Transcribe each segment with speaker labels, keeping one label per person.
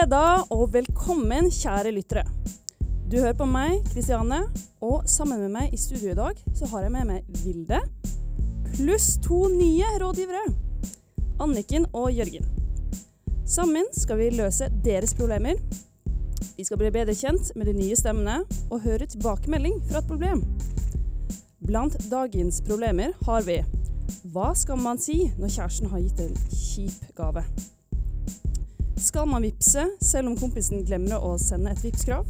Speaker 1: Fredag og velkommen, kjære lyttere. Du hører på meg, Kristiane, og sammen med meg i studio i dag så har jeg med meg Vilde, pluss to nye rådgivere. Anniken og Jørgen. Sammen skal vi løse deres problemer. Vi skal bli bedre kjent med de nye stemmene og høre tilbakemelding fra et problem. Blant dagens problemer har vi Hva skal man si når kjæresten har gitt en kjip gave? Skal man vippse selv om kompisen glemmer å sende et vippskrav?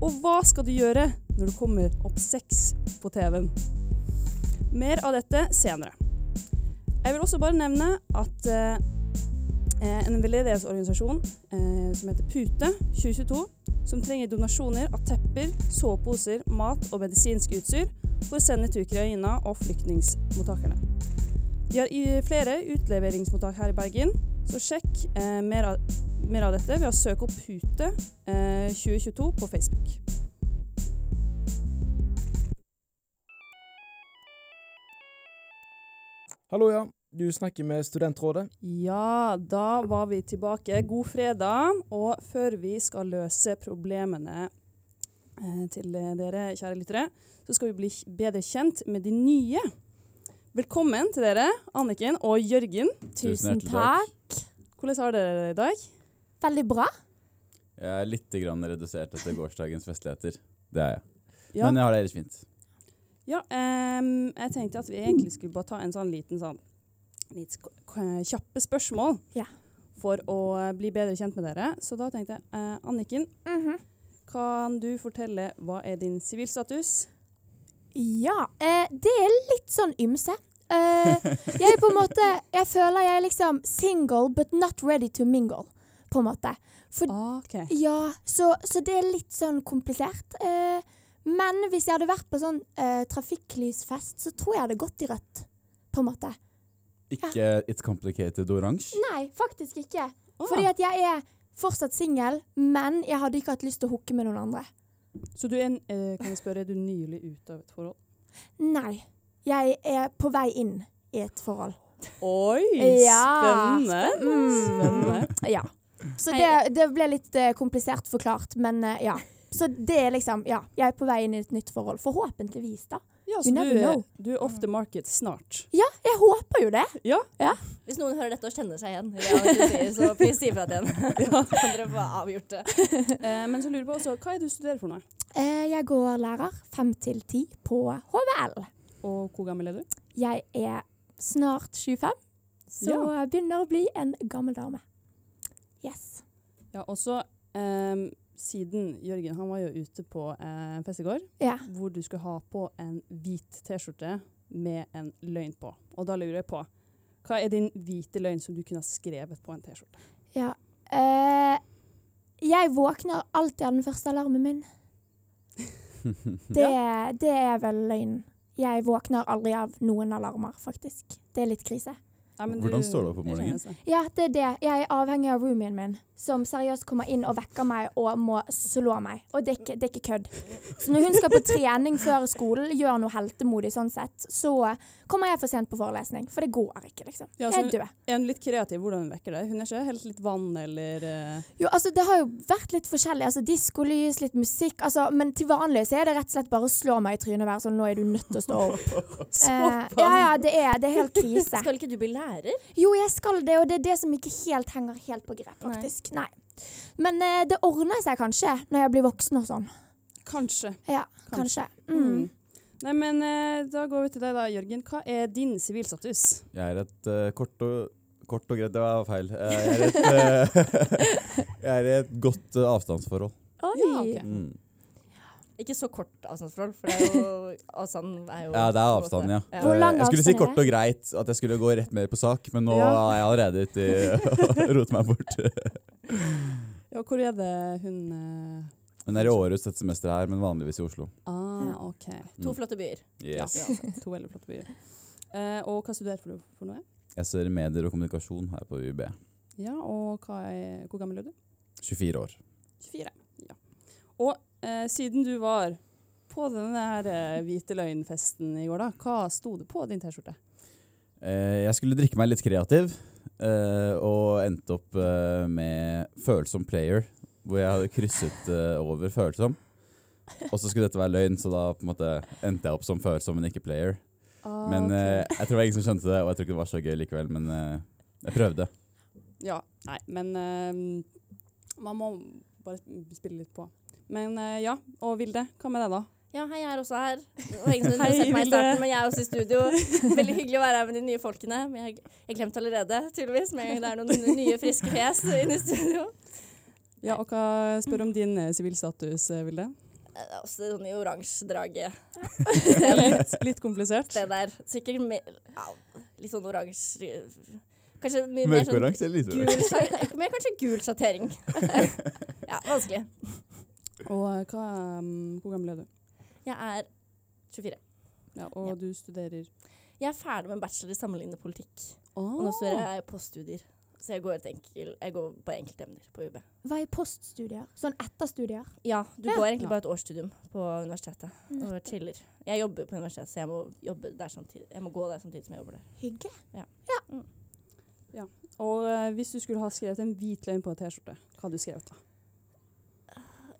Speaker 1: Og hva skal du gjøre når det kommer opp sex på TV-en? Mer av dette senere. Jeg vil også bare nevne at eh, en veldedighetsorganisasjon eh, som heter Pute 2022, som trenger donasjoner av tepper, soveposer, mat og medisinsk utstyr for å sende til Ukraina og flyktningmottakerne. De har flere utleveringsmottak her i Bergen, så sjekk eh, mer, av, mer, av, dette ved å søke opp Pute eh, 2022 på Facebook.
Speaker 2: Hallo, ja. Du snakker med Studentrådet.
Speaker 1: Ja, da var vi tilbake. God fredag. Og før vi skal løse problemene eh, til dere, kjære lyttere, så skal vi bli bedre kjent med de nye. Velkommen til dere, Anniken og Jørgen.
Speaker 3: Tusen takk.
Speaker 1: Hvordan har dere det i dag?
Speaker 3: Veldig bra.
Speaker 4: Jeg er litt redusert etter gårsdagens festligheter. Det er jeg.
Speaker 1: Ja.
Speaker 4: Men jeg har det ellers fint.
Speaker 1: Ja, um, jeg tenkte at vi egentlig skulle bare ta en sånn liten sånn litt kjappe spørsmål
Speaker 3: ja.
Speaker 1: for å bli bedre kjent med dere. Så da tenkte jeg uh, Anniken,
Speaker 3: mm -hmm.
Speaker 1: kan du fortelle hva er din sivilstatus?
Speaker 3: Ja, eh, det er litt sånn ymse. Eh, jeg på en måte Jeg føler jeg er liksom single, but not ready to mingle. På en måte.
Speaker 1: For, okay.
Speaker 3: Ja, så, så, det er litt sånn komplisert. Eh, men hvis jeg hadde vært på sånn eh, trafikklysfest, så tror jeg jeg hadde gått i rødt. På en måte.
Speaker 4: Ikke ja. It's Complicated oransje?
Speaker 3: Nei, faktisk ikke. Oh. Fordi at jeg er fortsatt singel, men jeg hadde ikke hatt lyst til å hooke med noen andre.
Speaker 1: Så du er, eh, kan jeg spørre, er du nylig ute av et forhold?
Speaker 3: Nei. Jeg er på vei inn i et forhold.
Speaker 1: Oi!
Speaker 3: Ja,
Speaker 1: spennende.
Speaker 3: spennende. Mm. Ja. Så det, det, ble litt uh, komplisert forklart, men uh, ja. Så det er liksom Ja, jeg er på vei inn i et nytt forhold. Forhåpentligvis, da.
Speaker 1: Ja, så du, du, er off the market snart?
Speaker 3: Ja, jeg håper jo det.
Speaker 1: Ja.
Speaker 3: ja.
Speaker 5: Hvis noen hører dette og kjenner seg igjen, ja, så please si ifra til henne. ja. kan dere få avgjort det.
Speaker 1: eh, men så lurer jeg på også, hva er det du studerer for noe?
Speaker 3: Eh, jeg går lærer fem til ti på HVL.
Speaker 1: Og hvor gammel er du?
Speaker 3: Jeg er snart 25, så ja. begynner å bli en gammel dame. Yes.
Speaker 1: Ja, og så um, siden Jørgen han var jo ute på en eh, fest i går,
Speaker 3: ja.
Speaker 1: hvor du skulle ha på en hvit T-skjorte med en løgn på. Og da lurer jeg på, hva er din hvite løgn som du kunne ha skrevet på en T-skjorte?
Speaker 3: Ja. Uh, jeg våkner alltid av den første alarmen min. det, det er vel løgnen. Jeg våkner aldri av noen alarmer, faktisk. Det er litt krise.
Speaker 4: Ja, Hvordan står du opp om morgenen?
Speaker 3: Ja, det er det. Jeg er avhengig av roomien min, som seriøst kommer inn og vekker meg og må slå meg. Og det er ikke, det er ikke kødd. Så når hun skal på trening før skolen, gjør noe heltemodig sånn sett, så kommer jeg for sent på forelesning. For det går ikke, liksom. Ja, jeg er død.
Speaker 1: Er hun litt kreativ hvordan hun vekker deg? Hun er ikke helt litt vann eller uh...
Speaker 3: Jo, altså det har jo vært litt forskjellig. Altså diskolys, litt musikk. Altså, men til vanlig så er det rett og slett bare å slå meg i trynet og være sånn Nå er du nødt til å stå opp. uh, ja, ja, det er, det er helt krise.
Speaker 5: Skal ikke du bli lærer?
Speaker 3: Jo, jeg skal det, og det er det som ikke helt henger helt på grep, faktisk. Nei. Nei. Men uh, det ordner seg kanskje når jeg blir voksen og sånn.
Speaker 1: Kanskje.
Speaker 3: Ja, kanskje. kanskje. Mm.
Speaker 1: Nei, men eh, Da går vi til deg, da, Jørgen. Hva er din sivilstatus?
Speaker 4: Jeg er et uh, kort og Kort og greit, det var feil. Jeg er et, uh, jeg er et godt uh, avstandsforhold.
Speaker 3: Oi. Ja, okay.
Speaker 5: mm. Ikke så kort avstandsforhold, for det er jo, avstand er jo
Speaker 4: Ja, det er avstand, ja.
Speaker 3: ja. Hvor lang
Speaker 4: jeg skulle si kort og greit, at jeg skulle gå rett mer på sak, men nå ja. er jeg allerede ute i å rote meg bort.
Speaker 1: ja, hvor er det hun
Speaker 4: hun er i Århus dette semesteret her, men vanligvis i Oslo.
Speaker 1: Ah, ok.
Speaker 5: To mm. flotte byer.
Speaker 4: Yes.
Speaker 1: Ja, to veldig flotte byer. Uh, og hva studerer du for, for noe?
Speaker 4: Jeg studerer medier og kommunikasjon her på UiB.
Speaker 1: Ja, og er, hvor gammel er du?
Speaker 4: 24 år.
Speaker 1: 24, ja. Og uh, siden du var på denne her eh, hvite løgn-festen i går, da, hva sto det på din T-skjorte?
Speaker 4: jeg skulle drikke meg litt kreativ, eh, og endte opp eh, med følsom player, hvor jeg hadde krysset eh, over følsom. Og så skulle dette være løgn, så da på en måte endte jeg opp som følsom, men ikke player.
Speaker 1: Ah,
Speaker 4: Men
Speaker 1: okay.
Speaker 4: eh, jeg tror det var ingen som skjønte det, og jeg tror ikke det var så gøy likevel, men eh, jeg prøvde.
Speaker 1: Ja, nei, men eh, man må bare spille litt på. Men eh, ja, og Vilde, hva med deg da?
Speaker 5: Ja, hei, jeg er også her.
Speaker 1: Hei,
Speaker 5: sett meg i starten, men jeg er også i studio. Veldig hyggelig å være her med de nye folkene. Men jeg jeg glemte allerede, tydeligvis, med en gang det er noen nye, friske fjes inne i studio.
Speaker 1: Ja, og hva spør om din eh, sivilstatus, eh, Vilde?
Speaker 5: Det er også sånn i oransje draget.
Speaker 1: Litt, litt komplisert.
Speaker 5: Det der. Sikkert mer, ja, litt sånn oransje Kanskje mye mer sånn
Speaker 4: Mørkeoransje eller
Speaker 5: mer kanskje gul sjattering. ja, vanskelig.
Speaker 1: Og eh, hva, um, hvor gammel er du?
Speaker 5: Jeg er 24.
Speaker 1: Ja, og
Speaker 5: Ja.
Speaker 1: du studerer
Speaker 5: Jeg er ferdig med en bachelor i sammenlignende politikk.
Speaker 1: Oh.
Speaker 5: Og nå studerer jeg poststudier. Så jeg går, et enkel, jeg går på enkeltemner på UB.
Speaker 3: Hva er poststudier? Sånn etterstudier?
Speaker 5: Ja, du
Speaker 3: Ja.
Speaker 5: går egentlig
Speaker 1: Ja.
Speaker 5: bare et årsstudium på universitetet og chiller. Jeg jobber på universitetet, så jeg må, jobbe der samtidig. jeg må gå der samtidig som jeg jobber der.
Speaker 3: Hyggelig.
Speaker 1: Og uh, hvis du skulle ha skrevet en hvit løgn på en T-skjorte, hva hadde du skrevet da?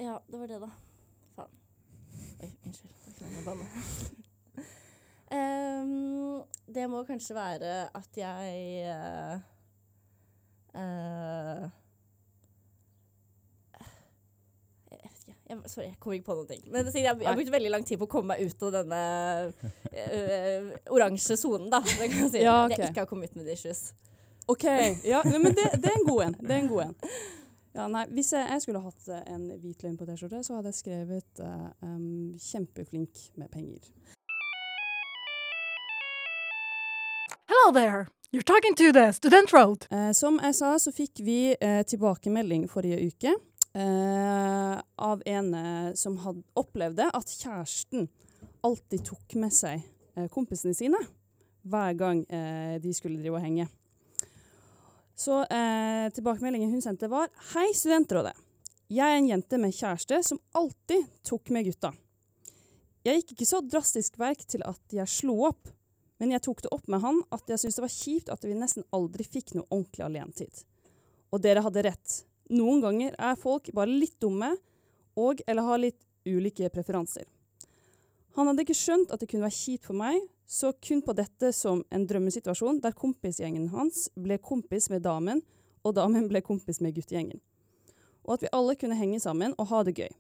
Speaker 5: Ja, det var det, da. Faen. Oi, unnskyld. Jeg banne. um, det må kanskje være at jeg uh, uh, Jeg vet ikke. Jeg, sorry, jeg kommer ikke på noe. Men jeg, jeg har brukt veldig lang tid på å komme meg ut av denne uh, oransje sonen, da. Det kan jeg si.
Speaker 1: Ja,
Speaker 5: At jeg ikke har commitment issues.
Speaker 1: OK. Ja, men det, det er en god en. Det er en god en. Ja, nei, hvis jeg, jeg skulle hatt eh, en hvit løgn på T-skjorte, så hadde jeg skrevet uh, um, 'kjempeflink med penger'.
Speaker 6: Hello there. You're talking to the Student Road.
Speaker 1: Eh, som jeg sa, så fikk vi eh, tilbakemelding forrige uke eh, av en som hadde opplevde at kjæresten alltid tok med seg kompisene sine hver gang de skulle drive og henge. Så eh, tilbakemeldingen hun sendte var Hei, studentrådet. Jeg er en jente med kjæreste som alltid tok med gutta. Jeg gikk ikke så drastisk verk til at jeg slo opp, men jeg tok det opp med han at jeg syntes det var kjipt at vi nesten aldri fikk noe ordentlig alenetid. Og dere hadde rett. Noen ganger er folk bare litt dumme og eller har litt ulike preferanser. Han hadde ikke skjønt at det kunne være kjipt for meg, så kun på dette som en drømmesituasjon der kompisgjengen hans ble kompis med damen, og damen ble kompis med guttegjengen. Og at vi alle kunne henge sammen og ha det gøy.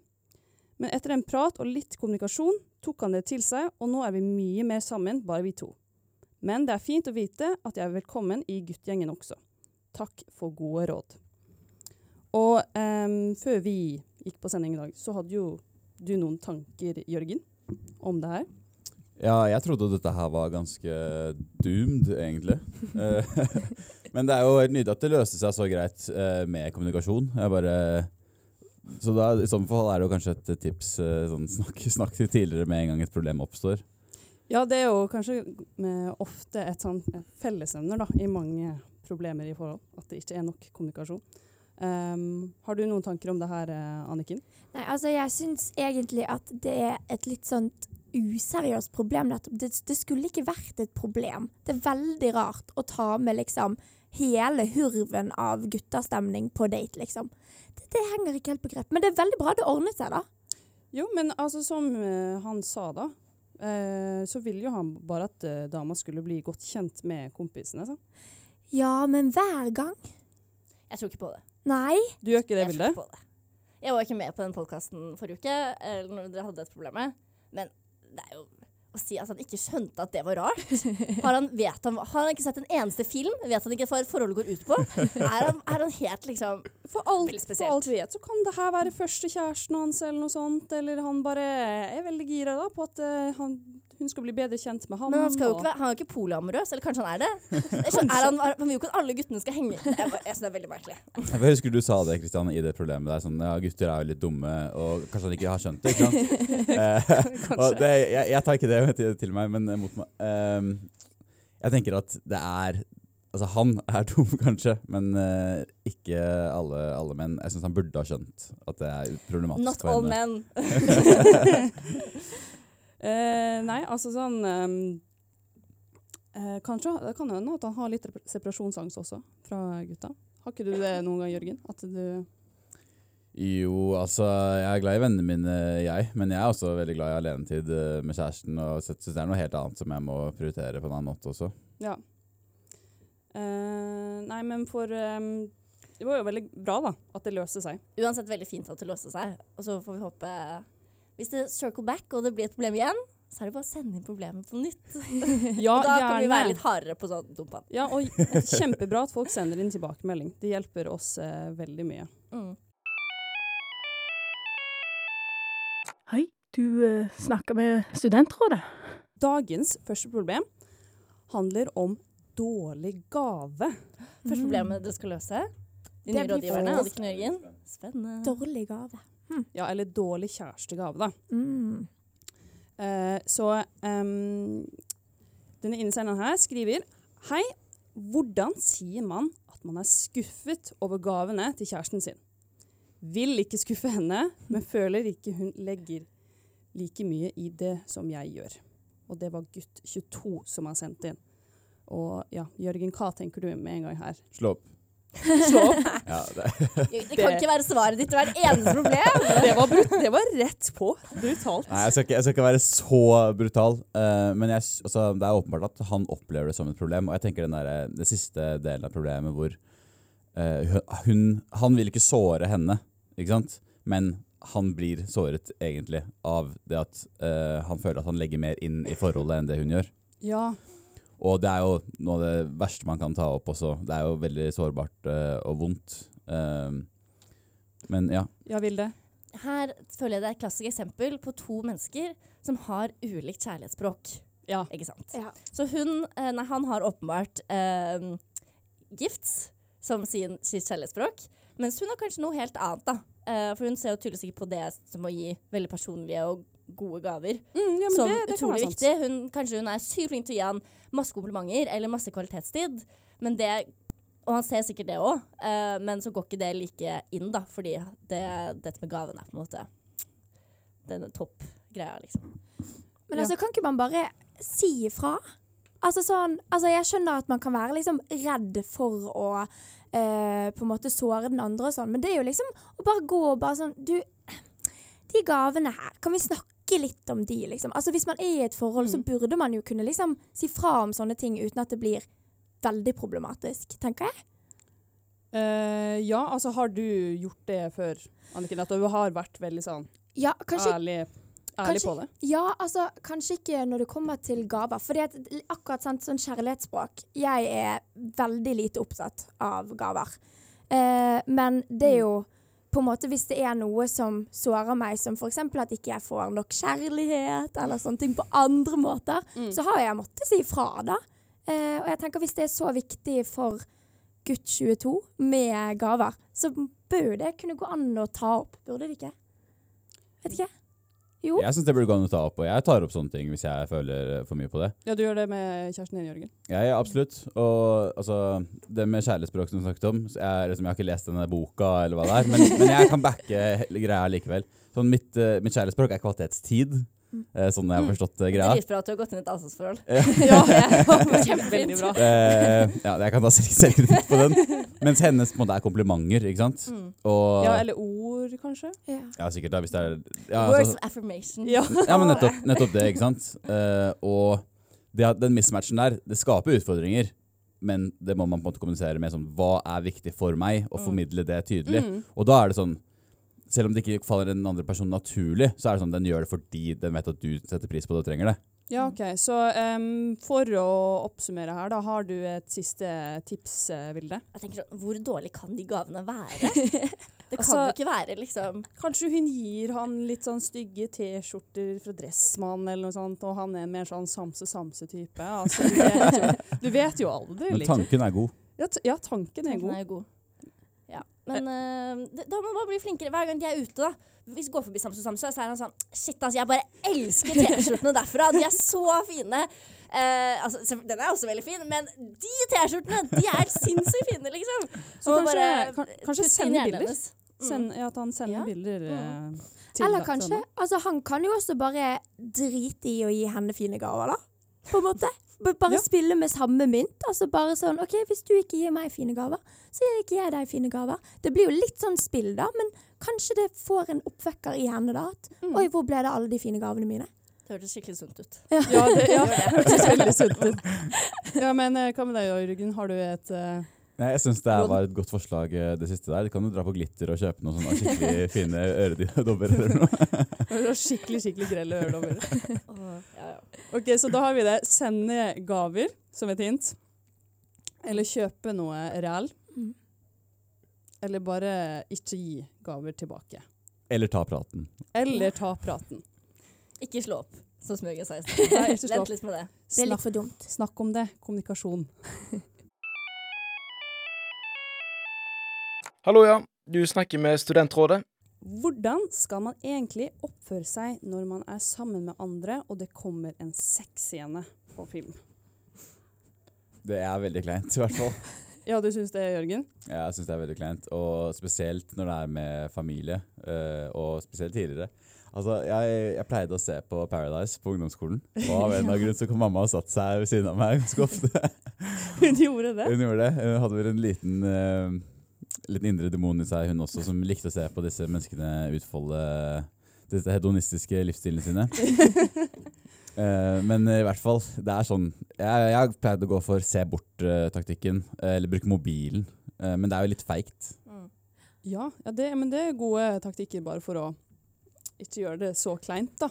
Speaker 1: Men etter en prat og litt kommunikasjon tok han det til seg, og nå er vi mye mer sammen, bare vi to. Men det er fint å vite at jeg er velkommen i guttegjengen også. Takk for gode råd. Og um, før vi gikk på sending i dag, så hadde jo du noen tanker, Jørgen, om det her.
Speaker 4: Ja, jeg trodde dette her var ganske doomed, egentlig. Eh, Men det er jo helt nydelig at det løste seg så greit eh, med kommunikasjon. Jeg bare... Så da, i sånn fall er det jo kanskje et tips eh, sånn, snakk, snakk til tidligere med en gang et problem oppstår.
Speaker 1: Ja, det er jo kanskje ofte et sånn fellesevner da, i mange problemer i forhold, at det ikke er nok kommunikasjon. Um, har du noen tanker om det her, Anniken?
Speaker 3: Nei, altså jeg syns egentlig at det er et litt sånt useriøst problem. Det, det skulle ikke vært et problem. Det er veldig rart å ta med liksom hele hurven av guttastemning på date, liksom. Det, det henger ikke helt på grep. Men det er veldig bra det ordnet seg, da.
Speaker 1: Jo, men altså som eh, han sa da, eh, så ville jo han bare at eh, dama skulle bli godt kjent med kompisene. Så.
Speaker 3: Ja, men hver gang?
Speaker 5: Jeg tror ikke på det.
Speaker 3: Nei.
Speaker 1: Du gjør ikke det, Vilde?
Speaker 5: Jeg var ikke med på den podkasten forrige uke, eller når dere hadde et problem. Men det er jo å si at han ikke skjønte at det var rart. Har han, vet han, har han ikke sett en eneste film? Vet han ikke hva forholdet går ut på? Er han, er han helt liksom
Speaker 1: For alt, for alt vi vet, så kan det her være første kjæresten hans, eller noe sånt. Eller han bare er veldig gira da, på at uh, han, hun skal bli bedre kjent med han.
Speaker 5: Men han, skal jo ikke være, han er jo ikke polyamorøs, eller kanskje han er det? Så er han, han vil jo ikke at alle guttene skal henge Jeg, jeg synes det er veldig merkelig.
Speaker 4: Jeg husker du sa det Kristian, i det problemet der. Sånn, ja, gutter er jo litt dumme, og kanskje han ikke har skjønt det. ikke sant? Eh, og det, jeg, jeg tar ikke det til, til meg, men eh, mot meg. Ehm, jeg tenker at det er Altså, han er dum, kanskje, men uh, ikke alle, alle menn. Jeg syns han burde ha skjønt at det er problematisk
Speaker 5: Not
Speaker 4: for
Speaker 5: all
Speaker 4: henne.
Speaker 5: men.
Speaker 1: Eh, nei, altså sånn um, uh, kanskje, det kan hende at han har litt separasjonsangst også, fra gutta. Har ikke du det noen gang, Jørgen? At du
Speaker 4: Jo, altså, jeg er glad i vennene mine, jeg. Men jeg er også veldig glad i alenetid eh, med kjæresten. Og syns det er noe helt annet som jeg må prioritere på en annen måte også.
Speaker 1: Ja. Uh, nei, men for um, Det var jo veldig bra, da, at det løste seg.
Speaker 5: Uansett veldig fint at det løste seg. Og så får vi håpe Hvis det circle back og det blir et problem igjen, så er det bare å sende inn problemet på nytt.
Speaker 1: Ja,
Speaker 5: og da kan vi være litt hardere på sånn dumpa.
Speaker 1: Ja, og kjempebra at folk sender inn tilbakemelding. Det hjelper oss eh, veldig mye.
Speaker 5: Mm.
Speaker 6: Hei, du eh, snakker med studentrådet.
Speaker 1: Dagens første problem handler om dårlig gave.
Speaker 5: Første problemet dere skal løse. De
Speaker 3: Det
Speaker 5: nye rådgiverne. Anniken Jørgen. Spennende.
Speaker 3: Dårlig gave.
Speaker 1: Ja, eller dårlig kjærestegave, da.
Speaker 3: Mm.
Speaker 1: Uh, så um, denne innsenderen her skriver Hei, hvordan sier man at man er skuffet over gavene til kjæresten sin? Vil ikke skuffe henne, men føler ikke hun legger like mye i det som jeg gjør. Og det var gutt 22 som har sendt inn. Og ja, Jørgen, hva tenker du med en gang her?
Speaker 4: Slå opp.
Speaker 1: Slå opp.
Speaker 4: Ja, det.
Speaker 5: Det kan ikke være svaret ditt til hvert eneste problem.
Speaker 1: Det var, det var rett på. Brutalt.
Speaker 4: Nei, jeg skal, ikke, jeg skal ikke være så brutal, uh, men jeg, altså, det er åpenbart at han opplever det som et problem. Og jeg tenker den der, den siste delen av problemet hvor uh, hun, Han vil ikke såre henne, ikke sant? men han blir såret egentlig av det at uh, han føler at han legger mer inn i forholdet enn det hun gjør.
Speaker 1: Ja.
Speaker 4: Og det er jo noe av det verste man kan ta opp også. Det er jo veldig sårbart uh, og vondt. Um, men ja.
Speaker 1: Ja, Vilde.
Speaker 5: Her føler jeg det er et klassisk eksempel på to mennesker som har ulikt kjærlighetsspråk.
Speaker 1: Ja.
Speaker 5: Ikke sant?
Speaker 3: Ja.
Speaker 5: Så hun, eh, nei, han har åpenbart eh, gifts som sin, sitt kjærlighetsspråk, mens hun har kanskje noe helt annet. da. Eh, for hun ser jo tydeligvis ikke på det som å gi veldig personlige og gode gaver
Speaker 1: Mm, ja
Speaker 5: som
Speaker 1: det, det
Speaker 5: utrolig viktig. Hun, kanskje hun er sykt flink til å gi han masse komplimenter eller masse kvalitetstid, men det og han ser sikkert det òg, men så går ikke det like inn, da, fordi det, dette med gaven er på en måte den toppgreia, liksom.
Speaker 3: Men
Speaker 1: Ja.
Speaker 3: altså, kan ikke man bare si ifra? Altså sånn, altså jeg skjønner at man kan være liksom redd for å uh, på en måte såre den andre og sånn, men det er jo liksom å bare gå og bare sånn Du, de gavene her, kan vi snakke litt om de, liksom? Altså Hvis man er i et forhold, så
Speaker 1: Mm.
Speaker 3: burde man jo kunne liksom si fra om sånne ting uten at det blir veldig problematisk, tenker jeg.
Speaker 1: Uh, ja, altså har du gjort det før, Anniken? At du har vært veldig sånn
Speaker 3: Ja, kanskje
Speaker 1: ærlig, ærlig
Speaker 3: kanskje-
Speaker 1: på det?
Speaker 3: Ja, altså kanskje ikke når det kommer til gaver. At akkurat sant, sånn kjærlighetsspråk Jeg er veldig lite opptatt av gaver. Uh, men det er jo på en måte hvis det er noe som sårer meg, som f.eks. at ikke jeg får nok kjærlighet, eller sånne ting på andre måter,
Speaker 1: Mm.
Speaker 3: så har jeg måttet si ifra, da. Eh, og jeg tenker hvis det er så viktig for gutt 22 med gaver, så bør jo det kunne gå an å ta opp, burde det ikke? Vet ikke. Jo.
Speaker 4: Jeg syns det burde gå an å ta opp, og jeg tar opp sånne ting hvis jeg føler for mye på det.
Speaker 1: Ja, du gjør det med kjæresten din, Jørgen?
Speaker 4: Ja, ja, absolutt. Og altså, det med kjærlighetsspråk som du snakket om så jeg, liksom, jeg har ikke lest denne boka, eller hva det er, men, men jeg kan backe greia likevel. Sånn, mitt, eh, mitt kjærlighetsspråk er kvalitetstid, eh, sånn jeg har forstått eh, greia.
Speaker 5: Dritbra at du har gått inn i et avstandsforhold.
Speaker 1: Ja, veldig bra.
Speaker 4: Eh, ja, jeg kan ta selv- selvkritikk på den. Mens hennes på en måte er komplimenter, ikke sant?
Speaker 5: Mm.
Speaker 4: Og,
Speaker 1: Ja, eller ord, kanskje?
Speaker 3: Ja.
Speaker 4: ja, sikkert da, hvis det er ja,
Speaker 5: Words
Speaker 4: altså,
Speaker 5: of affirmation.
Speaker 1: Ja.
Speaker 4: ja, men nettopp, nettopp det, ikke sant? Eh, og det, den mismatchen der, det skaper utfordringer. Men det må man på en måte kommunisere med sånn, hva er viktig for meg, og
Speaker 5: Mm.
Speaker 4: formidle det tydelig.
Speaker 1: Mm.
Speaker 4: Og da er det sånn, selv om det ikke faller den andre personen naturlig, så er det sånn, den gjør det fordi den vet at du setter pris på det og trenger det.
Speaker 1: Ja, OK. Så um, for å oppsummere her, da har du et siste tips, eh, Vilde?
Speaker 5: Jeg tenker sånn, Hvor dårlig kan de gavene være? Det kan
Speaker 1: Altså-
Speaker 5: jo ikke være liksom
Speaker 1: Kanskje hun gir han litt sånn stygge T-skjorter fra Dressmann eller noe sånt, og han er mer sånn samse-samse-type. Altså, du, vet jo, du vet jo aldri,
Speaker 4: Men
Speaker 1: liksom.
Speaker 4: tanken er god.
Speaker 1: Ja, t ja, tanken er
Speaker 5: tanken
Speaker 1: god.
Speaker 5: er god. Men uh, det, da må man bare bli flinkere hver gang de er ute, da. Hvis vi går forbi Samsø Samsø, så er han sånn Shit, altså, jeg bare elsker T-skjortene derfra. De er så fine. Uh, altså, den er også veldig fin, men de T-skjortene, de er sinnssykt fine, liksom.
Speaker 1: Så
Speaker 5: Og
Speaker 1: kanskje,
Speaker 5: bare
Speaker 1: kan, kanskje sende bilder?
Speaker 5: Mm.
Speaker 1: Send, ja, at han sender
Speaker 5: Ja.
Speaker 1: bilder
Speaker 5: Mm.
Speaker 1: til
Speaker 3: Eller kanskje
Speaker 1: henne.
Speaker 3: Altså, han kan jo også bare drite i å gi henne fine gaver, da. På en måte. Bare
Speaker 1: Ja.
Speaker 3: spille med samme mynt. Altså bare sånn OK, hvis du ikke gir meg fine gaver, så gir ikke jeg deg fine gaver. Det blir jo litt sånn spill, da, men kanskje det får en oppvekker i henne, da. At
Speaker 5: Mm.
Speaker 3: oi, hvor ble det alle de fine gavene mine?
Speaker 5: Det hørtes skikkelig sunt ut.
Speaker 1: Ja, det, ja, det hørtes veldig sunt ut. Ja, men eh, hva med deg, Jørgen? Har du et
Speaker 4: Nei, jeg syns det var et godt forslag, eh, det siste der. Du kan jo dra på Glitter og kjøpe noen sånne skikkelig fine øredobber eller noe.
Speaker 1: skikkelig, skikkelig grelle øredobber?
Speaker 5: Åh, ja, ja.
Speaker 1: Ok, så da har vi det. Sende gaver, som et hint. Eller kjøpe noe real.
Speaker 3: Mm.
Speaker 1: Eller bare ikke gi gaver tilbake.
Speaker 4: Eller ta praten.
Speaker 1: Eller ta praten.
Speaker 5: Ikke slå opp, som Smøgen sa i stad. Vent litt med det.
Speaker 3: Det er litt for dumt.
Speaker 1: snakk om det. Kommunikasjon.
Speaker 2: Hallo, ja. Du snakker med Studentrådet.
Speaker 1: Hvordan skal man egentlig oppføre seg når man er sammen med andre, og det kommer en sexscene på film?
Speaker 4: Det er veldig kleint, i hvert fall.
Speaker 1: Ja, du syns det, Jørgen?
Speaker 4: Ja, Jeg syns det er veldig kleint, og spesielt når det er med familie, eh, og spesielt tidligere. Altså, jeg, jeg pleide å se på Paradise på ungdomsskolen, og av en eller annen grunn så kom mamma og satte seg ved siden av meg ganske ofte.
Speaker 1: Hun gjorde det.
Speaker 4: Hun gjorde det. Hun hadde vel en liten, eh, liten indre demon i seg, hun også, som likte å se på disse menneskene utfolde disse hedonistiske livsstilene sine. uh, men i hvert fall, det er sånn Jeg, jeg pleide å gå for se bort-taktikken, eller bruke mobilen. Uh, men det er jo litt feigt.
Speaker 5: Mm.
Speaker 1: Ja, ja det, men det er gode taktikker bare for å ikke gjøre det så kleint, da.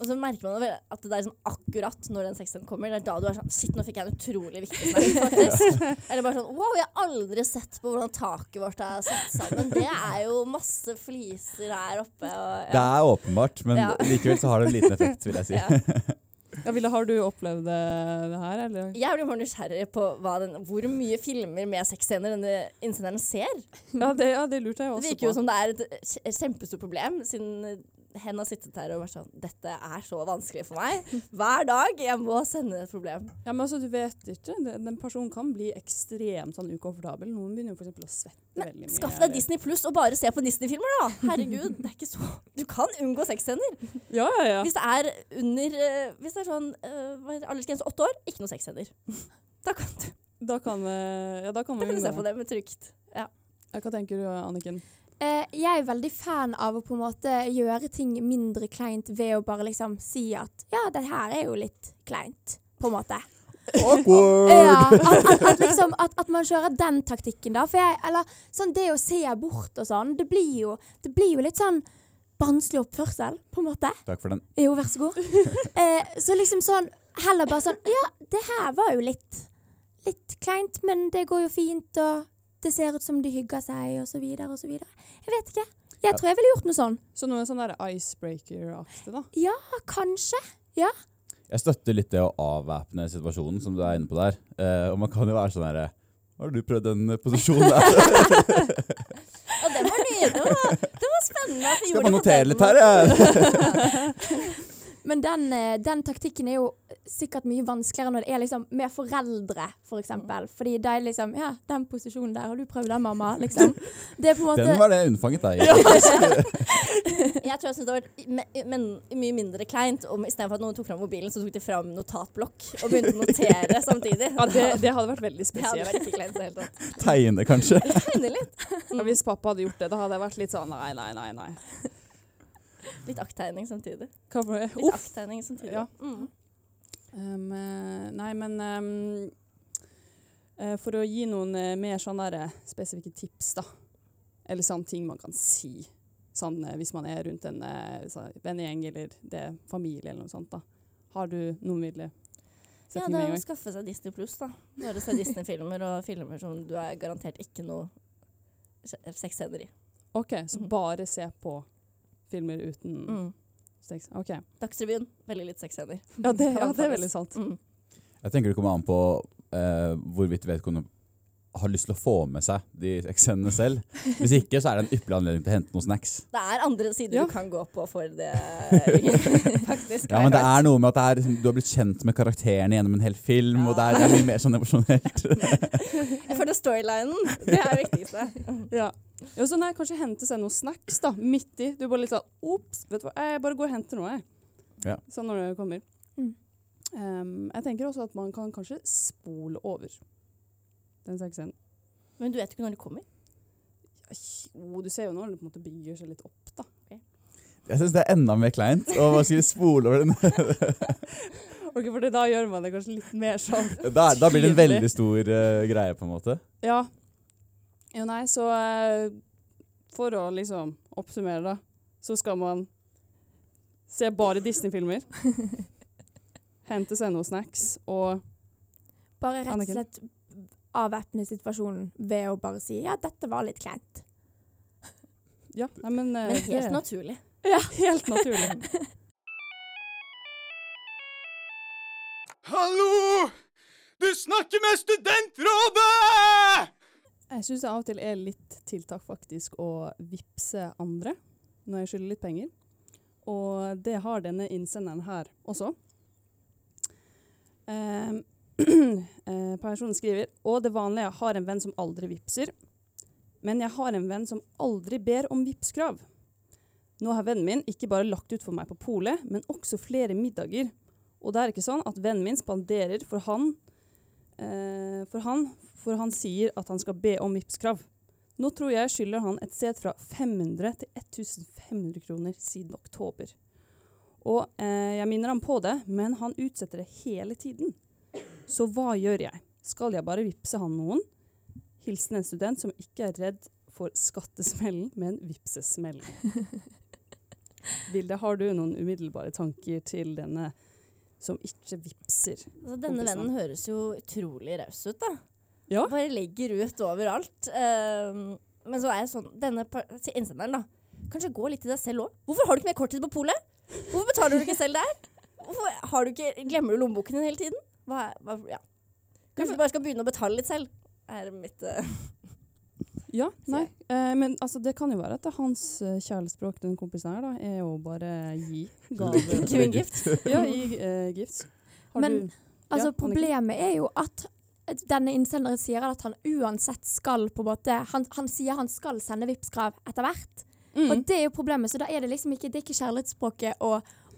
Speaker 5: Og så merker man at det er sånn akkurat når den sexen kommer, det er da du er sånn Shit, nå fikk jeg en utrolig viktig snakk, faktisk. Eller bare sånn Wow, jeg har aldri sett på hvordan taket vårt er satt sammen. Det er jo masse fliser her oppe. Og,
Speaker 4: Det er åpenbart, men
Speaker 5: Ja.
Speaker 4: likevel så har det en liten effekt, vil jeg si.
Speaker 5: Ja.
Speaker 1: Ja, Ville, har du opplevd det, det her, eller?
Speaker 5: Jeg blir bare nysgjerrig på hva den, hvor mye filmer med sexscener denne innsenderen ser.
Speaker 1: Ja, det, ja, det lurte jeg
Speaker 5: Det
Speaker 1: også
Speaker 5: virker jo som det er et kje- kjempestort problem, siden hen har sittet her og vært sånn Dette er så vanskelig for meg. Hver dag. Jeg må sende et problem.
Speaker 1: Ja, men altså, du vet ikke. Den personen kan bli ekstremt sånn ukomfortabel. Noen begynner jo eksempel å svette
Speaker 5: Nei,
Speaker 1: veldig mye.
Speaker 5: Skaff deg Disney Pluss og bare se på Disney-filmer, da! Herregud, det er ikke så Du kan unngå sexscener.
Speaker 1: Ja, ja, ja.
Speaker 5: Hvis det er under eh, Hvis det er sånn uh, aldersgrense åtte år, ikke noe sexscener. Da kan du
Speaker 1: Da kan, eh, ja, da kan
Speaker 5: da kan du se på det med trygt. Ja.
Speaker 1: Ja, Hva tenker du, Anniken?
Speaker 3: Eh, jeg er veldig fan av å på en måte gjøre ting mindre kleint ved å bare liksom si at ja, det her er jo litt kleint, på en måte.
Speaker 4: Awkward!
Speaker 3: Ja, at, at, at, liksom, at, at man kjører den taktikken, da. For jeg, eller sånn det å se bort og sånn, det blir jo, det blir jo litt sånn barnslig oppførsel, på en måte.
Speaker 4: Takk for den.
Speaker 3: Jo, vær så god. Eh, så liksom sånn Heller bare sånn Ja, det her var jo litt Litt kleint, men det går jo fint, og det ser ut som de hygger seg, så videre. Jeg vet ikke. Jeg tror jeg ville gjort noe sånn.
Speaker 1: Så noe sånn der icebreaker-aktig, da.
Speaker 3: Ja, kanskje.
Speaker 4: Jeg støtter litt det å avvæpne situasjonen, som du er inne på der. Eh, og man kan jo være sånn herre Har du prøvd den posisjonen der?
Speaker 5: Og det var ny. Det var, det var spennende de
Speaker 4: Skal
Speaker 5: på
Speaker 4: notere litt her,
Speaker 5: måten.
Speaker 4: ja?
Speaker 3: Men den, eh, den taktikken er jo sikkert mye vanskeligere når det er liksom med foreldre, for eksempel. Fordi da er liksom Ja, den posisjonen der, har du prøvd den, mamma? Liksom. Det er på en måte
Speaker 4: Den var det unnfanget deg i.
Speaker 5: Jeg tror jeg synes det hadde vært men, mye mindre kleint om istedenfor at noen tok fram mobilen, så tok de fram notatblokk og begynte å notere samtidig.
Speaker 1: Ja, det, det hadde vært veldig spesielt.
Speaker 5: tatt.
Speaker 4: Tegne, kanskje.
Speaker 5: Tegne litt.
Speaker 1: Ja, hvis pappa hadde gjort det, da hadde jeg vært litt sånn nei, nei, nei. nei.
Speaker 5: Litt akttegning samtidig.
Speaker 1: For
Speaker 5: Litt
Speaker 1: Uff!
Speaker 5: akttegning samtidig.
Speaker 1: Ja.
Speaker 5: Mm.
Speaker 1: Um, eh, nei, men um, eh, For å gi noen eh, mer sånne der, spesifikke tips, da. Eller sånne ting man kan si. Sånn hvis man er rundt en sånn vennegjeng eller det familie eller noe sånt. da. Har du noen ville
Speaker 5: Ja, det er å skaffe seg Disney Pluss, da. Bare se Disney-filmer og filmer som du er garantert ikke noe se- sexscener i.
Speaker 1: OK, så
Speaker 5: Mhm.
Speaker 1: bare se på filmer uten
Speaker 5: Mm.
Speaker 1: sex? OK.
Speaker 5: Dagsrevyen, veldig litt sexscener.
Speaker 1: Ja, det, ja, det er veldig sant.
Speaker 5: Mm.
Speaker 4: Jeg tenker det kommer an på eh, hvorvidt vedkommende har lyst til å få med seg de scenene selv. Hvis ikke, så er det en ypperlig anledning til å hente noen snacks.
Speaker 5: Det er andre sider
Speaker 1: Ja.
Speaker 5: du kan gå på for det, faktisk.
Speaker 4: Ja, men det er noe med at det er, liksom, du har blitt kjent med karakterene gjennom en hel film, og det er, det er mye mer sånn emosjonelt.
Speaker 5: Jeg føler storylinen, det er det viktigste.
Speaker 1: Ja. Jo, så nei, kanskje hente seg noen snacks da, midt i. Du bare litt sånn Ops, vet du hva, jeg bare går og henter noe, jeg.
Speaker 4: Ja.
Speaker 1: Sånn når det kommer.
Speaker 3: Mm.
Speaker 1: Um, jeg tenker også at man kan kanskje spole over den sexen.
Speaker 5: Men du vet ikke når det kommer.
Speaker 1: Jo, du ser jo når det på en måte bygger seg litt opp, da.
Speaker 4: Jeg syns det er enda mer kleint å bare skulle spole over den.
Speaker 1: Ok, for da gjør man det kanskje litt mer sånn
Speaker 4: Da, da blir det en veldig stor uh, greie, på en måte.
Speaker 1: Ja. Jo, nei, så eh, For å liksom oppsummere, da, så skal man se bare Disney-filmer. Hente seg noen snacks og
Speaker 3: Bare rett og slett avvæpne situasjonen ved å bare si ja, dette var litt kleint.
Speaker 1: Ja, nei, men, eh,
Speaker 5: Men helt
Speaker 1: det-
Speaker 5: naturlig.
Speaker 1: Ja, helt naturlig.
Speaker 2: Hallo! Du snakker med Studentrådet!
Speaker 1: Jeg syns det av og til er litt tiltak faktisk å vippse andre når jeg skylder litt penger. Og det har denne innsenderen her også. Eh, personen skriver Og det vanlige jeg har en venn som aldri vipser. Men jeg har en venn som aldri ber om vipskrav. Nå har vennen min ikke bare lagt ut for meg på polet, men også flere middager. Og det er ikke sånn at vennen min spanderer for han, eh, for han for han sier at han skal be om Vipps-krav. Nå tror jeg skylder han et sted fra 500 til 1500 kroner siden oktober. Og eh, jeg minner ham på det, men han utsetter det hele tiden. Så hva gjør jeg? Skal jeg bare vippse han noen? Hilsen en student som ikke er redd for skattesmellen, men vipsesmellen. Vilde, har du noen umiddelbare tanker til denne som ikke vipser?
Speaker 5: Altså, denne vennen høres jo utrolig raus ut, da.
Speaker 1: Ja.
Speaker 5: Bare legger ut overalt. Uh, men så er jeg sånn Denne innsenderen, da. Kanskje gå litt i deg selv òg. Hvorfor har du ikke mer korttid på polet? Hvorfor betaler du ikke selv der? Hvorfor har du ikke, Glemmer du lommeboken din hele tiden? Hva, er- hva, ja. Kanskje du bare skal begynne å betale litt selv? Er mitt eh,
Speaker 1: Ja, nei. Eh, men altså, det kan jo være at det er hans eh, kjærlighetsspråk, den kompisen her, da, er å bare gi gave.
Speaker 5: Give gift.
Speaker 1: ja, gi eh, gifts. Har
Speaker 3: Men-
Speaker 1: du
Speaker 3: Altså,
Speaker 1: Ja,
Speaker 3: problemet er jo at denne innsenderen sier at han uansett skal på en måte Han, han sier han skal sende Vipps-krav etter hvert.
Speaker 1: mm.
Speaker 3: Og det er jo problemet, så da er det liksom ikke, det er ikke kjærlighetsspråket å,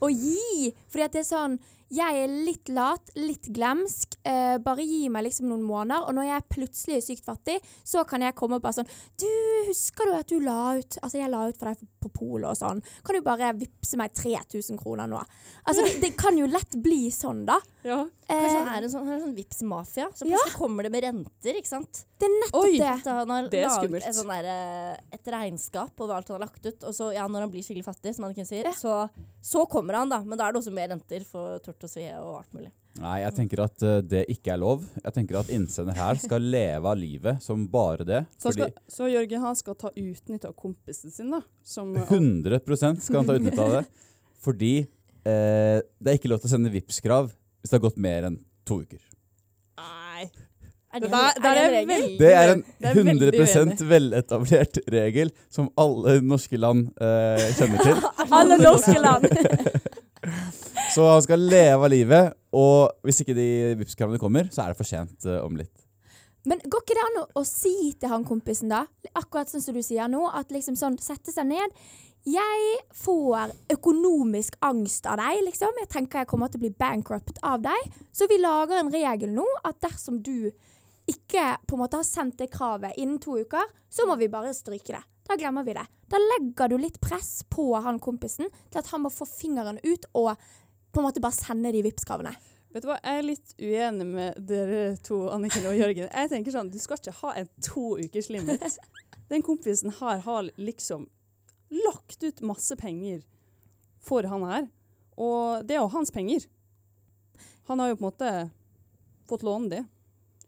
Speaker 3: å gi. Fordi at det er sånn Jeg er litt lat, litt glemsk. Eh, bare gi meg liksom noen måneder. Og når jeg plutselig er sykt fattig, så kan jeg komme og bare sånn Du, husker du at du la ut Altså, jeg la ut for deg på polet og sånn. Kan du bare vippse meg 3000 kroner nå? Altså, det, det kan jo lett bli sånn, da.
Speaker 1: Ja.
Speaker 5: Kanskje han er en sånn, sånn Vipps-mafia. Så
Speaker 3: Ja.
Speaker 5: plutselig kommer det med renter, ikke sant.
Speaker 3: det er nettopp
Speaker 1: Oi!
Speaker 3: det.
Speaker 5: Han har
Speaker 1: Det er
Speaker 5: laget
Speaker 1: skummelt.
Speaker 5: et, sånn der, eh, et regnskap over alt han har lagt ut. Og så, ja, når han blir skikkelig fattig, som han kunne sier,
Speaker 3: Ja.
Speaker 5: så, så kommer han, da. Men da er det også mer renter for tort og svie og alt mulig.
Speaker 4: Nei, jeg tenker at uh, det ikke er lov. Jeg tenker at innsender her skal leve av livet som bare det.
Speaker 1: Så,
Speaker 4: Fordi
Speaker 1: skal, så Jørgen han skal ta utnytte av kompisen sin, da? Som,
Speaker 4: 100 skal han ta utnytte av det. Fordi uh, det er ikke lov til å sende Vipps-krav hvis det har gått mer enn to uker.
Speaker 1: Nei.
Speaker 5: Er
Speaker 1: Det
Speaker 5: det,
Speaker 1: der,
Speaker 5: er det
Speaker 1: er veldig
Speaker 4: Det er en
Speaker 1: det er veldig
Speaker 4: 100
Speaker 1: uenig.
Speaker 4: veletablert regel som alle norske land uh, kjenner til.
Speaker 3: Alle norske land.
Speaker 4: Så han skal leve av livet, og hvis ikke de Vipps-kravene kommer, så er det for sent uh, om litt.
Speaker 3: Men går ikke det an å, å si til han kompisen, da, akkurat sånn som du sier nå, at liksom sånn sette seg ned Jeg får økonomisk angst av deg, liksom. Jeg tenker jeg kommer til å bli bankrupt av deg. Så vi lager en regel nå at dersom du ikke på en måte har sendt det kravet innen to uker, så må vi bare stryke det. Da glemmer vi det. Da legger du litt press på han kompisen til at han må få fingeren ut og på en måte bare sende de Vipps-kravene.
Speaker 1: Vet du hva, Jeg er litt uenig med dere to, Anniken og Jørgen. Jeg tenker sånn, Du skal ikke ha en to ukers limit. Den kompisen her har liksom lagt ut masse penger for han her. Og det er jo hans penger. Han har jo på en måte fått låne de.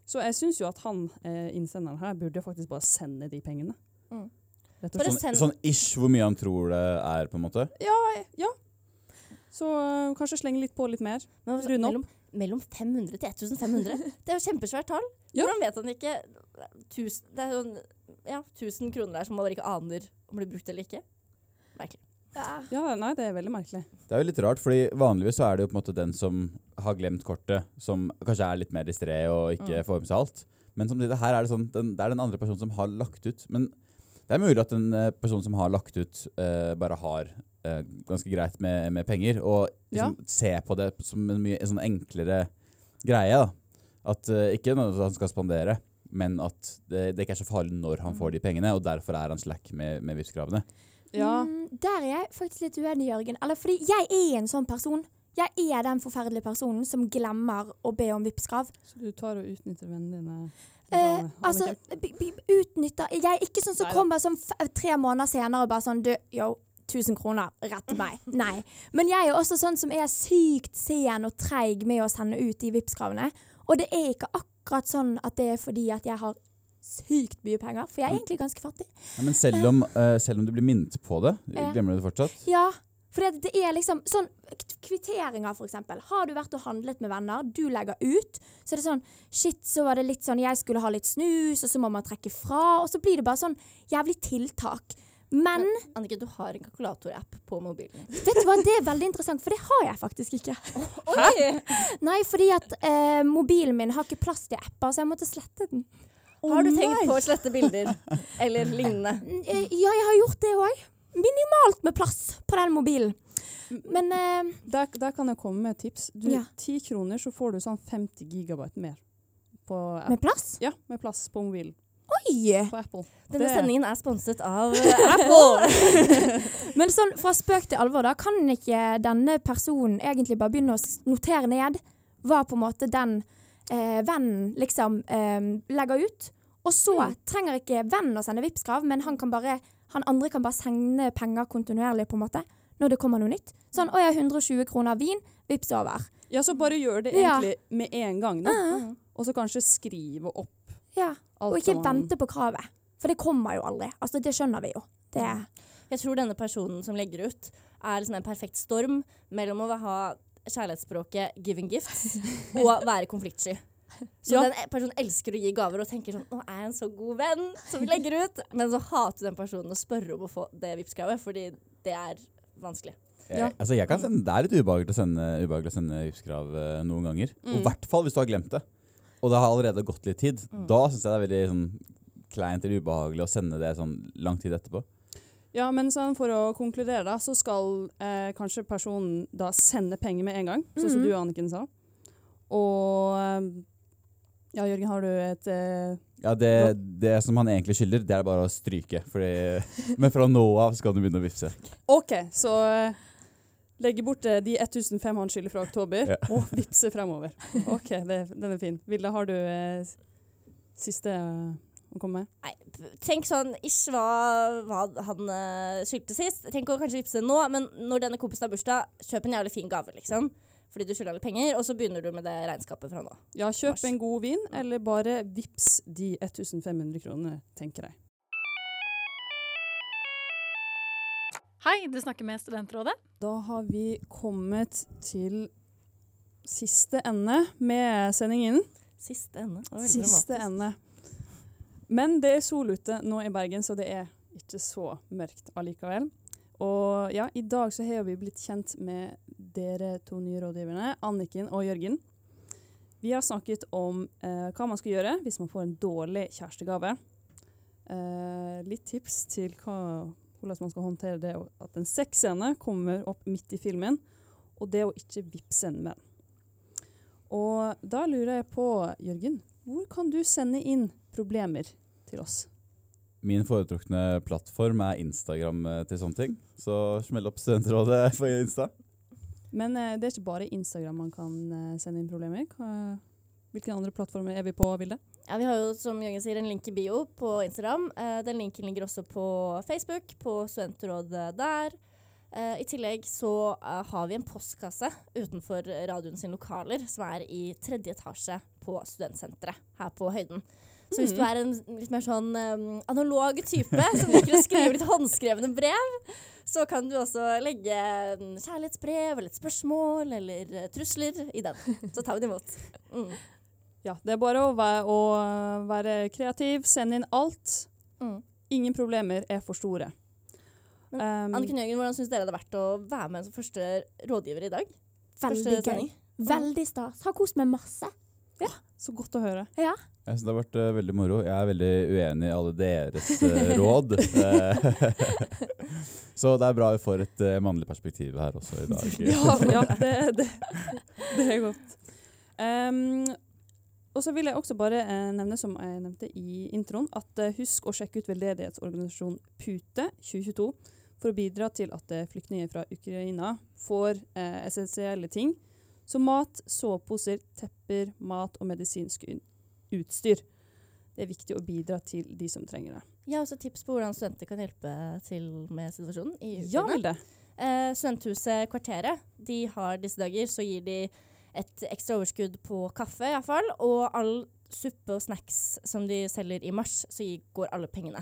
Speaker 1: Så jeg syns jo at han eh, innsenderen her burde faktisk bare sende de pengene.
Speaker 5: Mm.
Speaker 4: Sånn, sånn ish hvor mye han tror det er, på en måte.
Speaker 1: Ja, ja. Så eh, kanskje slenge litt på litt mer.
Speaker 5: Men altså,
Speaker 1: opp.
Speaker 5: mellom, mellom 500 til 1500. Det er jo kjempesvært tall.
Speaker 1: Ja.
Speaker 5: Hvordan vet han ikke tusen, Det er sånn ja, 1000 kroner der som man bare ikke aner om blir brukt eller ikke. Merkelig.
Speaker 1: Ja, nei, det er veldig merkelig.
Speaker 4: Det er jo litt rart, fordi vanligvis så er det jo på en måte den som har glemt kortet, som kanskje er litt mer distré og ikke
Speaker 5: Mm.
Speaker 4: får med seg alt. Men samtidig, her er det sånn, den, det er den andre personen som har lagt ut. Men Det er mulig at en eh, person som har lagt ut, uh, bare har uh, ganske greit med, med penger, og liksom, ser på det som en mye en sånn enklere greie. da. At uh, Ikke noe han skal spandere, men at det, det ikke er så farlig når han får de pengene, og derfor er han slack med, med Vipps-kravene.
Speaker 1: Ja.
Speaker 3: Mm, der er jeg faktisk litt uenig, Jørgen. Eller fordi jeg er en sånn person. Jeg er den forferdelige personen som glemmer å be om Vipps-krav.
Speaker 1: Så du tar og utnytter vennene dine?
Speaker 3: Eh, altså, b- b- Jeg er ikke sånn som kommer sånn f tre måneder senere og bare sånn Du, yo, 1000 kroner, rett til meg. Nei. Men jeg er også sånn som er sykt sen og treig med å sende ut de Vipps-kravene. Og det er ikke akkurat sånn at det er fordi at jeg har sykt mye penger, for jeg er egentlig ganske fattig.
Speaker 4: Ja, men selv om, uh, selv om du blir minnet på det, glemmer du det fortsatt?
Speaker 3: Ja, for det, det er liksom sånn Kvitteringer, for eksempel. Har du vært og handlet med venner, du legger ut, så er det sånn Shit, så var det litt sånn Jeg skulle ha litt snus, og så må man trekke fra, og så blir det bare sånn jævlig tiltak. Men
Speaker 5: Annike, du har en kalkulatorapp på mobilen.
Speaker 3: vet du hva, det er veldig interessant, for det har jeg faktisk ikke.
Speaker 5: Oi!
Speaker 3: Nei, fordi at eh, mobilen min har ikke plass til apper, så jeg måtte slette den.
Speaker 5: Har du tenkt på å slette bilder eller lignende?
Speaker 3: Eh, Ja, jeg har gjort det òg. Minimalt med plass på den mobilen. Men eh,
Speaker 1: Der, der kan jeg komme med et tips. Du,
Speaker 3: Ja.
Speaker 1: 10 kroner, så får du sånn 50 gigabyte mer.
Speaker 3: Med plass?
Speaker 1: Ja, med plass på mobilen.
Speaker 3: Oi!
Speaker 1: På Apple.
Speaker 5: Denne sendingen er sponset av eh, Apple.
Speaker 3: Men sånn fra spøk til alvor, da, kan ikke denne personen egentlig bare begynne å notere ned hva på en måte den eh, vennen liksom eh, legger ut? Og så
Speaker 1: Mm.
Speaker 3: trenger ikke vennen å sende Vipps-krav, men han, kan bare, han andre kan bare sende penger kontinuerlig, på en måte, når det kommer noe nytt. Sånn 'Å, har 120 kroner vin. Vips over'.
Speaker 1: Ja, så bare gjør det
Speaker 3: Ja.
Speaker 1: egentlig med en gang, da.
Speaker 3: Mhm.
Speaker 1: Og så kanskje skrive opp
Speaker 3: Ja.
Speaker 1: alt
Speaker 3: Og ikke
Speaker 1: man-
Speaker 3: vente på kravet. For det kommer jo aldri. Altså, det skjønner vi jo. Det
Speaker 5: Jeg tror denne personen som legger ut, er liksom en perfekt storm mellom å ha kjærlighetsspråket 'giving gifts' og være konfliktsky. Så
Speaker 1: Ja.
Speaker 5: den personen elsker å gi gaver og tenker sånn 'Nå er jeg en så god venn som legger ut?' Men så hater den personen å spørre om å få det Vipps-kravet, fordi det er vanskelig.
Speaker 1: Ja.
Speaker 4: Jeg, altså jeg kan sende, det er litt ubehagelig å sende, ubehagelig å sende Vipps-krav eh, noen ganger. Og
Speaker 1: Mm.
Speaker 4: i hvert fall hvis du har glemt det. Og det har allerede gått litt tid.
Speaker 5: Mm.
Speaker 4: Da syns jeg det er veldig sånn, kleint eller ubehagelig å sende det sånn lang tid etterpå.
Speaker 1: Ja, men sånn for å konkludere, da, så skal eh, kanskje personen da sende penger med en gang, sånn som
Speaker 3: Mhm.
Speaker 1: du, Anniken, sa. Og eh, Ja, Jørgen, har du et uh,
Speaker 4: Ja, det, det som han egentlig skylder, det er bare å stryke. Fordi, men fra nå av skal du begynne å vippse.
Speaker 1: OK, så uh, legge bort uh, de 1500 han skylder fra oktober,
Speaker 4: Ja.
Speaker 1: og vippse fremover. OK, det, den er fin. Vilde, har du siste å komme med?
Speaker 5: Nei, tenk sånn ish hva, hva han uh, skyldte sist. Tenk å kanskje vippse nå, men når denne kompisen har bursdag, kjøp en jævlig fin gave, liksom. Fordi du skylder alle penger, og så begynner du med det regnskapet fra nå.
Speaker 1: Ja, kjøp
Speaker 5: Mars.
Speaker 1: en god vin, eller bare vips de 1500 kronene, tenker jeg.
Speaker 6: Hei, du snakker med Studentrådet.
Speaker 1: Da har vi kommet til siste ende med sendingen.
Speaker 5: Siste ende.
Speaker 1: Siste ende. Men det er sol ute nå i Bergen, så det er ikke så mørkt allikevel. Og ja, i dag så har vi blitt kjent med dere to nye rådgiverne, Anniken og Jørgen. Vi har snakket om eh, hva man skal gjøre hvis man får en dårlig kjærestegave. Eh, litt tips til hva, hvordan man skal håndtere det at en sexscene kommer opp midt i filmen, og det å ikke vippse en venn. Og da lurer jeg på, Jørgen, hvor kan du sende inn problemer til oss?
Speaker 4: Min foretrukne plattform er Instagram eh, til sånne ting. Så smell opp Studentrådet på Insta.
Speaker 1: Men eh, det er ikke bare Instagram man kan eh, sende inn problemer. Hva, hvilke andre plattformer er vi på, Vilde?
Speaker 5: Ja, Vi har jo som Jørgen sier, en link i bio på Instagram. Eh, den linken ligger også på Facebook, på Studentrådet der. Eh, I tillegg så eh, har vi en postkasse utenfor radioen sine lokaler, som er i tredje etasje på studentsenteret her på høyden. Så hvis du er en litt mer sånn um, analog type som liker å skrive litt håndskrevne brev, så kan du også legge mm, kjærlighetsbrev eller et spørsmål eller eh, trusler i den. Så tar vi det imot. Mm.
Speaker 1: Ja, det er bare å være, å være kreativ, sende inn alt.
Speaker 5: Mm.
Speaker 1: Ingen problemer er for store.
Speaker 5: Men
Speaker 1: Um,
Speaker 5: Anniken Jørgen, hvordan syns dere det er vært å være med som første rådgiver i dag?
Speaker 3: Veldig gøy. Veldig stas. Har kost meg masse.
Speaker 1: Så godt å høre.
Speaker 3: Ja.
Speaker 4: Jeg synes det har vært uh, veldig moro. Jeg er veldig uenig i alle deres uh, råd. Eh, så det er bra vi får et uh, mannlig perspektiv her også i dag.
Speaker 1: Ja, ja det, det, det er godt. Um, og så vil jeg også bare nevne, som jeg nevnte i introen, at husk å sjekke ut veldedighetsorganisasjonen Pute 2022 for å bidra til at flyktninger fra Ukraina får essensielle ting som mat, soveposer, tepper, mat og medisinsk utstyr. Det er viktig å bidra til de som trenger det.
Speaker 5: Jeg har også tips på hvordan studenter kan hjelpe til med situasjonen i
Speaker 1: Ja,
Speaker 5: Ukraina.
Speaker 1: Vilde.
Speaker 5: Eh, studenthuset Kvarteret de har disse dager så gir de et ekstra overskudd på kaffe i hvert fall, og all suppe og snacks som de selger i mars, så går alle pengene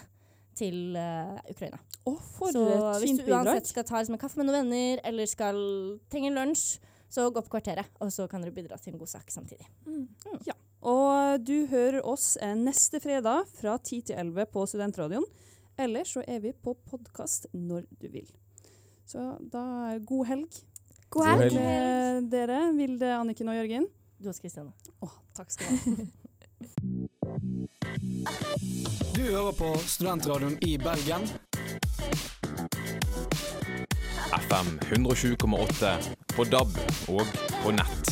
Speaker 5: til uh, Ukraina.
Speaker 1: For
Speaker 5: så hvis du uansett skal ta liksom, en kaffe med noen venner, eller skal trenge lunsj, så gå på Kvarteret, og så kan dere bidra til en god sak samtidig.
Speaker 1: Og du hører oss eh, neste fredag fra 10 til 11 på Studentradioen. Eller så er vi på podkast når du vil. Så da god helg.
Speaker 3: God
Speaker 4: God
Speaker 3: helg.
Speaker 4: helg.
Speaker 1: med dere, Vilde, Anniken og Jørgen.
Speaker 5: Du og Kristiane.
Speaker 1: Å, takk skal du ha.
Speaker 7: Du hører på Studentradioen i Bergen.
Speaker 8: FM 107,8 på DAB og på nett.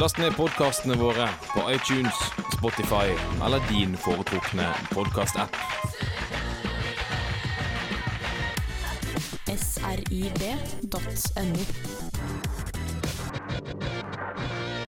Speaker 8: Last ned podkastene våre på iTunes, Spotify eller din foretrukne podkast-app.
Speaker 9: srib.no.